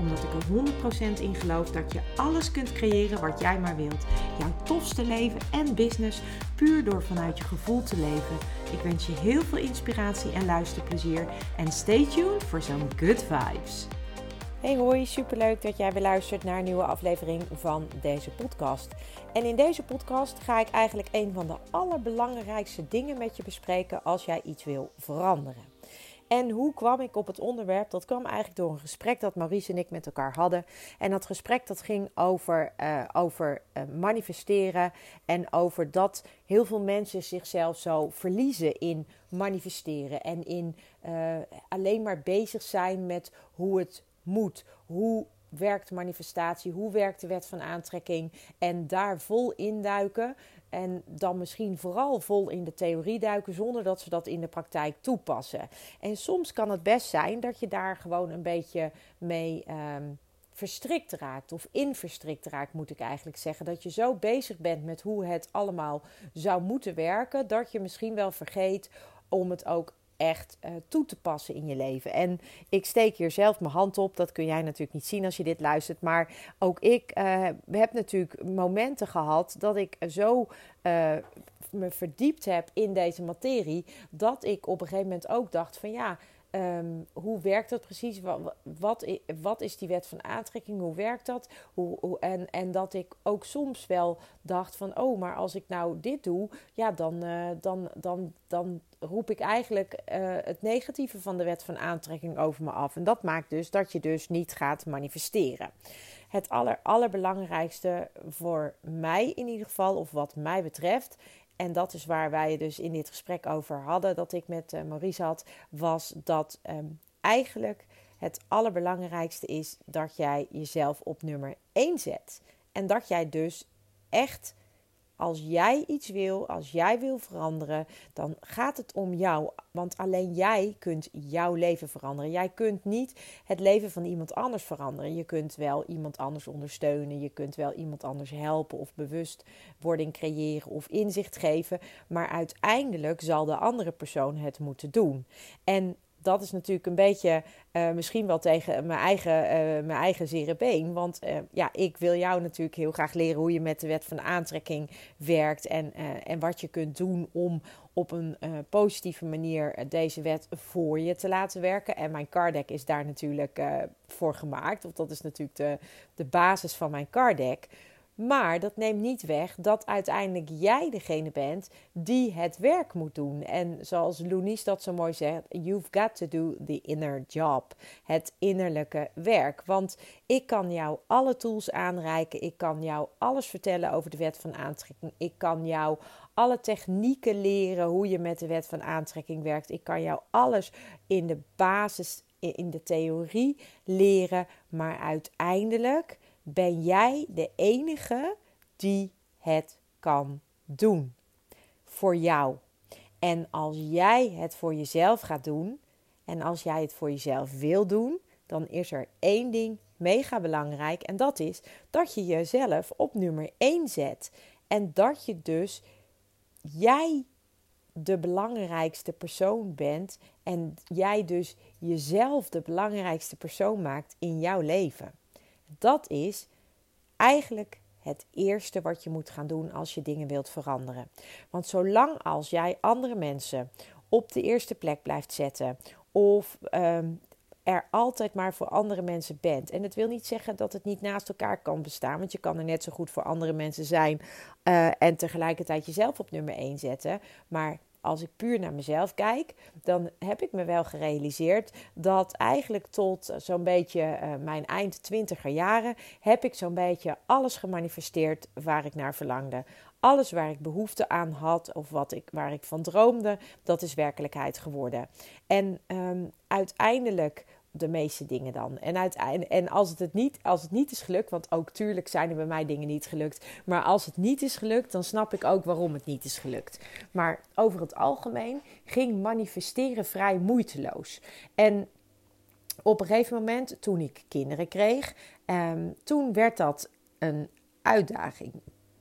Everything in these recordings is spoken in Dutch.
Omdat ik er 100% in geloof dat je alles kunt creëren wat jij maar wilt. Jouw tofste leven en business puur door vanuit je gevoel te leven. Ik wens je heel veel inspiratie en luisterplezier. En stay tuned voor zo'n good vibes. Hey hoi, superleuk dat jij weer luistert naar een nieuwe aflevering van deze podcast. En in deze podcast ga ik eigenlijk een van de allerbelangrijkste dingen met je bespreken als jij iets wil veranderen. En hoe kwam ik op het onderwerp? Dat kwam eigenlijk door een gesprek dat Maurice en ik met elkaar hadden. En dat gesprek dat ging over, uh, over uh, manifesteren en over dat heel veel mensen zichzelf zo verliezen in manifesteren en in uh, alleen maar bezig zijn met hoe het moet, hoe werkt manifestatie, hoe werkt de wet van aantrekking en daar vol induiken. En dan misschien vooral vol in de theorie duiken zonder dat ze dat in de praktijk toepassen. En soms kan het best zijn dat je daar gewoon een beetje mee um, verstrikt raakt. Of in verstrikt raakt, moet ik eigenlijk zeggen. Dat je zo bezig bent met hoe het allemaal zou moeten werken. Dat je misschien wel vergeet om het ook echt uh, toe te passen in je leven. En ik steek hier zelf mijn hand op. Dat kun jij natuurlijk niet zien als je dit luistert. Maar ook ik uh, heb natuurlijk momenten gehad dat ik zo uh, me verdiept heb in deze materie. Dat ik op een gegeven moment ook dacht van ja. Um, hoe werkt dat precies? Wat, wat, is die wet van aantrekking? Hoe werkt dat? Hoe, en, en dat ik ook soms wel dacht van... oh, maar als ik nou dit doe... ja, dan, uh, dan, dan, dan roep ik eigenlijk uh, het negatieve van de wet van aantrekking over me af. En dat maakt dus dat je dus niet gaat manifesteren. Het aller, allerbelangrijkste voor mij in ieder geval, of wat mij betreft... En dat is waar wij dus in dit gesprek over hadden, dat ik met uh, Maurice had, was dat um, eigenlijk het allerbelangrijkste is dat jij jezelf op nummer 1 zet. En dat jij dus echt als jij iets wil, als jij wil veranderen, dan gaat het om jou. Want alleen jij kunt jouw leven veranderen. Jij kunt niet het leven van iemand anders veranderen. Je kunt wel iemand anders ondersteunen. Je kunt wel iemand anders helpen of bewustwording creëren of inzicht geven. Maar uiteindelijk zal de andere persoon het moeten doen. En dat is natuurlijk een beetje uh, misschien wel tegen mijn eigen, uh, mijn eigen zere been. Want uh, ja, ik wil jou natuurlijk heel graag leren hoe je met de wet van aantrekking werkt. En, en wat je kunt doen om op een positieve manier deze wet voor je te laten werken. En mijn card is daar natuurlijk voor gemaakt. Want dat is natuurlijk de, de basis van mijn card. Maar dat neemt niet weg dat uiteindelijk jij degene bent die het werk moet doen. En zoals Loenies dat zo mooi zegt, you've got to do the inner job. Het innerlijke werk. Want ik kan jou alle tools aanreiken. Ik kan jou alles vertellen over de wet van aantrekking. Ik kan jou alle technieken leren hoe je met de wet van aantrekking werkt. Ik kan jou alles in de basis, in de theorie leren. Maar uiteindelijk ben jij de enige die het kan doen. Voor jou. En als jij het voor jezelf gaat doen en als jij het voor jezelf wil doen, dan is er één ding mega belangrijk en dat is dat je jezelf op nummer 1 zet. En dat je dus jij de belangrijkste persoon bent en jij dus jezelf de belangrijkste persoon maakt in jouw leven. Dat is eigenlijk het eerste wat je moet gaan doen als je dingen wilt veranderen. Want zolang als jij andere mensen op de eerste plek blijft zetten of um, er altijd maar voor andere mensen bent. En het wil niet zeggen dat het niet naast elkaar kan bestaan, want je kan er net zo goed voor andere mensen zijn uh, en tegelijkertijd jezelf op nummer 1 zetten. Maar als ik puur naar mezelf kijk, dan heb ik me wel gerealiseerd dat eigenlijk tot zo'n beetje uh, mijn eind twintiger jaren heb ik zo'n beetje alles gemanifesteerd waar ik naar verlangde. Alles waar ik behoefte aan had of wat ik, waar ik van droomde, dat is werkelijkheid geworden. En um, uiteindelijk de meeste dingen dan. En, uiteindelijk, en als, het niet, als het niet is gelukt, want ook tuurlijk zijn er bij mij dingen niet gelukt. Maar als het niet is gelukt, dan snap ik ook waarom het niet is gelukt. Maar over het algemeen ging manifesteren vrij moeiteloos. En op een gegeven moment, toen ik kinderen kreeg, ehm, toen werd dat een uitdaging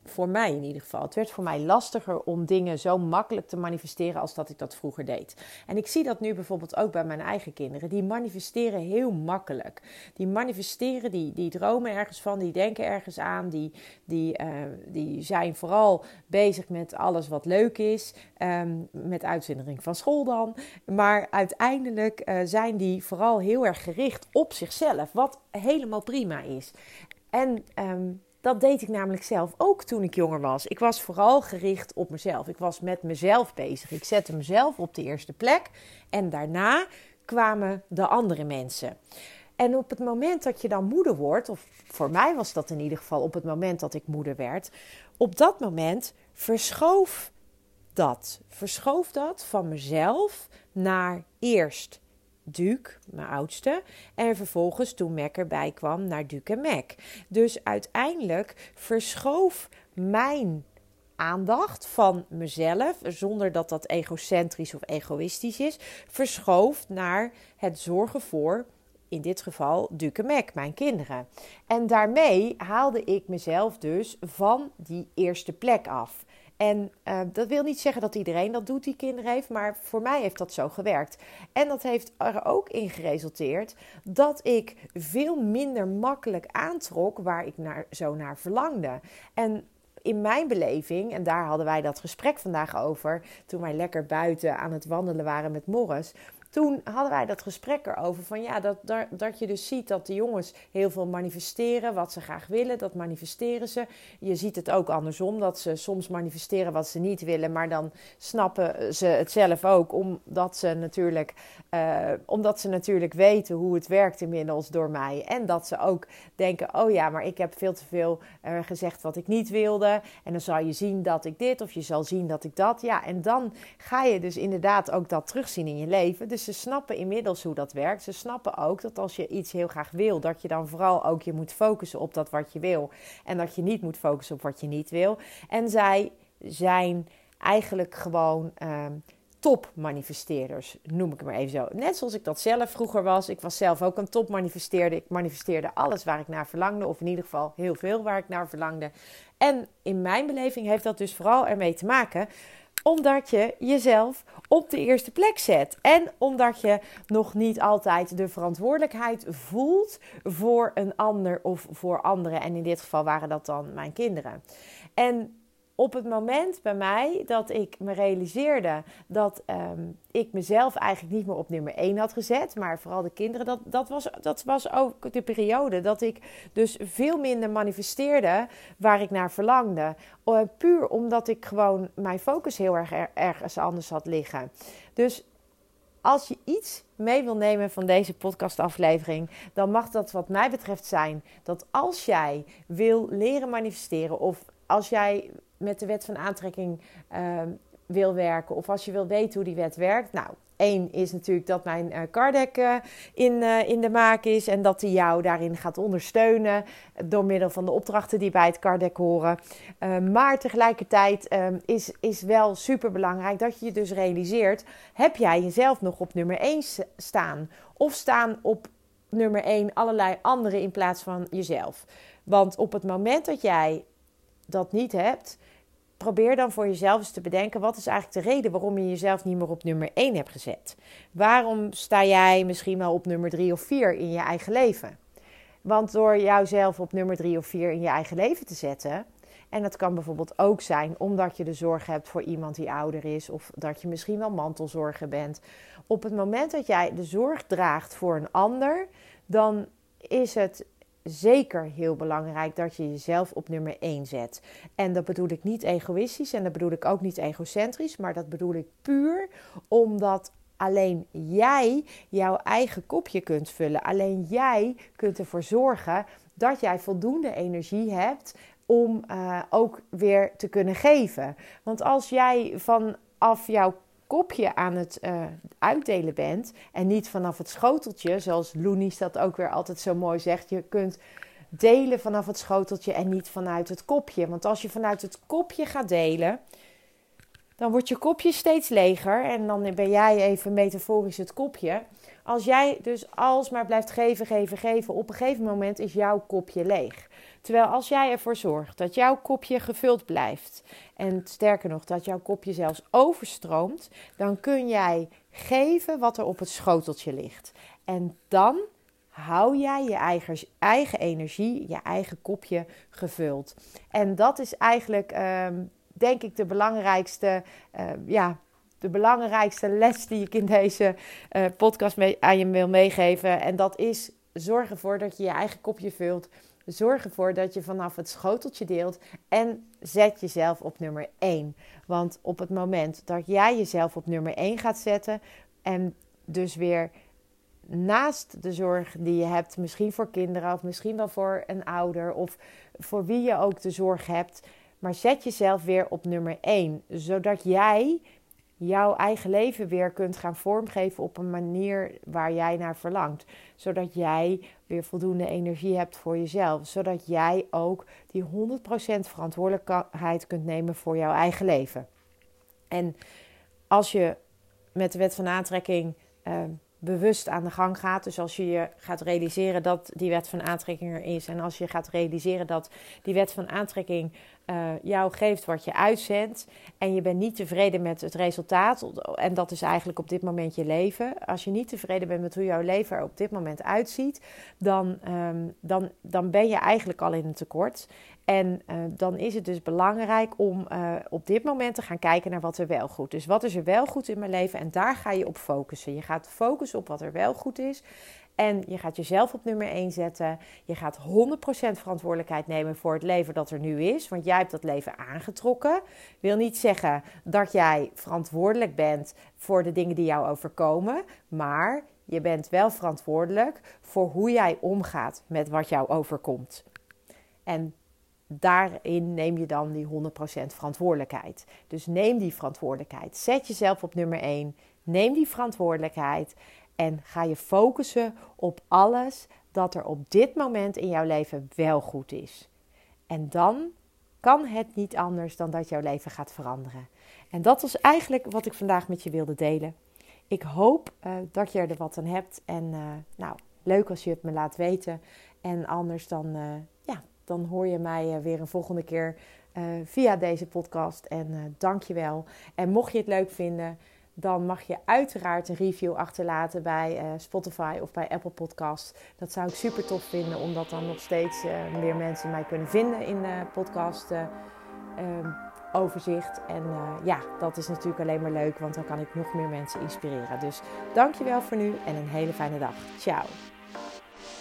voor mij in ieder geval. Het werd voor mij lastiger om dingen zo makkelijk te manifesteren als dat ik dat vroeger deed. En ik zie dat nu bijvoorbeeld ook bij mijn eigen kinderen. Die manifesteren heel makkelijk. Die manifesteren, die, die dromen ergens van, die denken ergens aan. Die, die, uh, die zijn vooral bezig met alles wat leuk is. Um, met uitzendering van school dan. Maar uiteindelijk uh, zijn die vooral heel erg gericht op zichzelf. Wat helemaal prima is. En um, dat deed ik namelijk zelf ook toen ik jonger was. Ik was vooral gericht op mezelf. Ik was met mezelf bezig. Ik zette mezelf op de eerste plek. En daarna kwamen de andere mensen. En op het moment dat je dan moeder wordt, of voor mij was dat in ieder geval op het moment dat ik moeder werd, op dat moment verschoof dat. Verschoof dat van mezelf naar eerst Duke, mijn oudste. En vervolgens toen Mac erbij kwam naar Duke en Mac. Dus uiteindelijk verschoof mijn aandacht van mezelf, zonder dat dat egocentrisch of egoïstisch is, verschoof naar het zorgen voor, in dit geval Duke Mac, mijn kinderen. En daarmee haalde ik mezelf dus van die eerste plek af. En uh, dat wil niet zeggen dat iedereen dat doet die kinderen heeft, maar voor mij heeft dat zo gewerkt. En dat heeft er ook in geresulteerd dat ik veel minder makkelijk aantrok waar ik naar, zo naar verlangde. En in mijn beleving, en daar hadden wij dat gesprek vandaag over, toen wij lekker buiten aan het wandelen waren met Morris toen hadden wij dat gesprek erover van ja, dat, dat, je dus ziet dat de jongens heel veel manifesteren wat ze graag willen, dat manifesteren ze. Je ziet het ook andersom, dat ze soms manifesteren wat ze niet willen, maar dan snappen ze het zelf ook, omdat ze natuurlijk, uh, omdat ze natuurlijk weten hoe het werkt inmiddels door mij. En dat ze ook denken, oh ja, maar ik heb veel te veel uh, gezegd wat ik niet wilde. En dan zal je zien dat ik dit of je zal zien dat ik dat. Ja, en dan ga je dus inderdaad ook dat terugzien in je leven. Dus ze snappen inmiddels hoe dat werkt. Ze snappen ook dat als je iets heel graag wil, dat je dan vooral ook je moet focussen op dat wat je wil. En dat je niet moet focussen op wat je niet wil. En zij zijn eigenlijk gewoon. Uh, topmanifesteerders, noem ik maar even zo. Net zoals ik dat zelf vroeger was. Ik was zelf ook een topmanifesteerder. Ik manifesteerde alles waar ik naar verlangde, of in ieder geval heel veel waar ik naar verlangde. En in mijn beleving heeft dat dus vooral ermee te maken omdat je jezelf op de eerste plek zet. En omdat je nog niet altijd de verantwoordelijkheid voelt voor een ander of voor anderen. En in dit geval waren dat dan mijn kinderen. En op het moment bij mij dat ik me realiseerde dat ehm, ik mezelf eigenlijk niet meer op nummer 1 had gezet, maar vooral de kinderen, dat, dat, was, dat was ook de periode dat ik dus veel minder manifesteerde waar ik naar verlangde. Puur omdat ik gewoon mijn focus heel erg ergens anders had liggen. Dus als je iets mee wil nemen van deze podcastaflevering, dan mag dat wat mij betreft zijn dat als jij wil leren manifesteren of als jij met de wet van aantrekking uh, wil werken, of als je wil weten hoe die wet werkt, nou, één is natuurlijk dat mijn cardek uh, in, uh, in de maak is en dat hij jou daarin gaat ondersteunen door middel van de opdrachten die bij het cardek horen. maar tegelijkertijd ehm, is, is wel super belangrijk dat je je dus realiseert: heb jij jezelf nog op nummer 1 staan? Of staan op nummer 1 allerlei anderen in plaats van jezelf? Want op het moment dat jij dat niet hebt, probeer dan voor jezelf eens te bedenken: wat is eigenlijk de reden waarom je jezelf niet meer op nummer 1 hebt gezet? Waarom sta jij misschien wel op nummer 3 of 4 in je eigen leven? Want door jouzelf op nummer 3 of 4 in je eigen leven te zetten, en dat kan bijvoorbeeld ook zijn omdat je de zorg hebt voor iemand die ouder is, of dat je misschien wel mantelzorger bent. Op het moment dat jij de zorg draagt voor een ander, dan is het zeker heel belangrijk dat je jezelf op nummer 1 zet. En dat bedoel ik niet egoïstisch en dat bedoel ik ook niet egocentrisch, maar dat bedoel ik puur omdat alleen jij jouw eigen kopje kunt vullen. Alleen jij kunt ervoor zorgen dat jij voldoende energie hebt om uh, ook weer te kunnen geven. Want als jij vanaf jouw kopje aan het uh, uitdelen bent en niet vanaf het schoteltje, zoals Loenies dat ook weer altijd zo mooi zegt. Je kunt delen vanaf het schoteltje en niet vanuit het kopje. Want als je vanuit het kopje gaat delen, dan wordt je kopje steeds leger en dan ben jij even metaforisch het kopje. Als jij dus alsmaar blijft geven, geven, geven, op een gegeven moment is jouw kopje leeg. Terwijl als jij ervoor zorgt dat jouw kopje gevuld blijft en sterker nog dat jouw kopje zelfs overstroomt, dan kun jij geven wat er op het schoteltje ligt. En dan hou jij je eigen, energie, je eigen kopje gevuld. En dat is eigenlijk, ehm, denk ik, de belangrijkste, uh, ja, de belangrijkste les die ik in deze uh, podcast mee, aan je wil meegeven. En dat is zorg ervoor dat je je eigen kopje vult. Zorg ervoor dat je vanaf het schoteltje deelt en zet jezelf op nummer 1. Want op het moment dat jij jezelf op nummer 1 gaat zetten en dus weer naast de zorg die je hebt, misschien voor kinderen of misschien wel voor een ouder of voor wie je ook de zorg hebt, maar zet jezelf weer op nummer 1, zodat jij jouw eigen leven weer kunt gaan vormgeven op een manier waar jij naar verlangt. Zodat jij weer voldoende energie hebt voor jezelf. Zodat jij ook die 100% verantwoordelijkheid kunt nemen voor jouw eigen leven. En als je met de wet van aantrekking uh, bewust aan de gang gaat. Dus als je je gaat realiseren dat die wet van aantrekking er is. En als je gaat realiseren dat die wet van aantrekking uh, jou geeft wat je uitzendt. En je bent niet tevreden met het resultaat. En dat is eigenlijk op dit moment je leven. Als je niet tevreden bent met hoe jouw leven er op dit moment uitziet. Dan, um, dan, dan ben je eigenlijk al in een tekort. En uh, dan is het dus belangrijk om uh, op dit moment te gaan kijken naar wat er wel goed is. Wat is er wel goed in mijn leven? En daar ga je op focussen. Je gaat focussen op wat er wel goed is. En je gaat jezelf op nummer 1 zetten. Je gaat 100% verantwoordelijkheid nemen voor het leven dat er nu is. Want jij hebt dat leven aangetrokken. Wil niet zeggen dat jij verantwoordelijk bent voor de dingen die jou overkomen. Maar je bent wel verantwoordelijk voor hoe jij omgaat met wat jou overkomt. En daarin neem je dan die 100% verantwoordelijkheid. Dus neem die verantwoordelijkheid. Zet jezelf op nummer 1. Neem die verantwoordelijkheid. En ga je focussen op alles dat er op dit moment in jouw leven wel goed is. En dan kan het niet anders dan dat jouw leven gaat veranderen. En dat was eigenlijk wat ik vandaag met je wilde delen. Ik hoop uh, dat je er wat aan hebt. En uh, nou, leuk als je het me laat weten. En anders dan, uh, ja, dan hoor je mij weer een volgende keer via deze podcast. En dank je wel. En mocht je het leuk vinden dan mag je uiteraard een review achterlaten bij uh, Spotify of bij Apple Podcasts. Dat zou ik super tof vinden, omdat dan nog steeds uh, meer mensen mij kunnen vinden in de podcast uh, overzicht. En ja, dat is natuurlijk alleen maar leuk, want dan kan ik nog meer mensen inspireren. Dus dankjewel voor nu en een hele fijne dag. Ciao.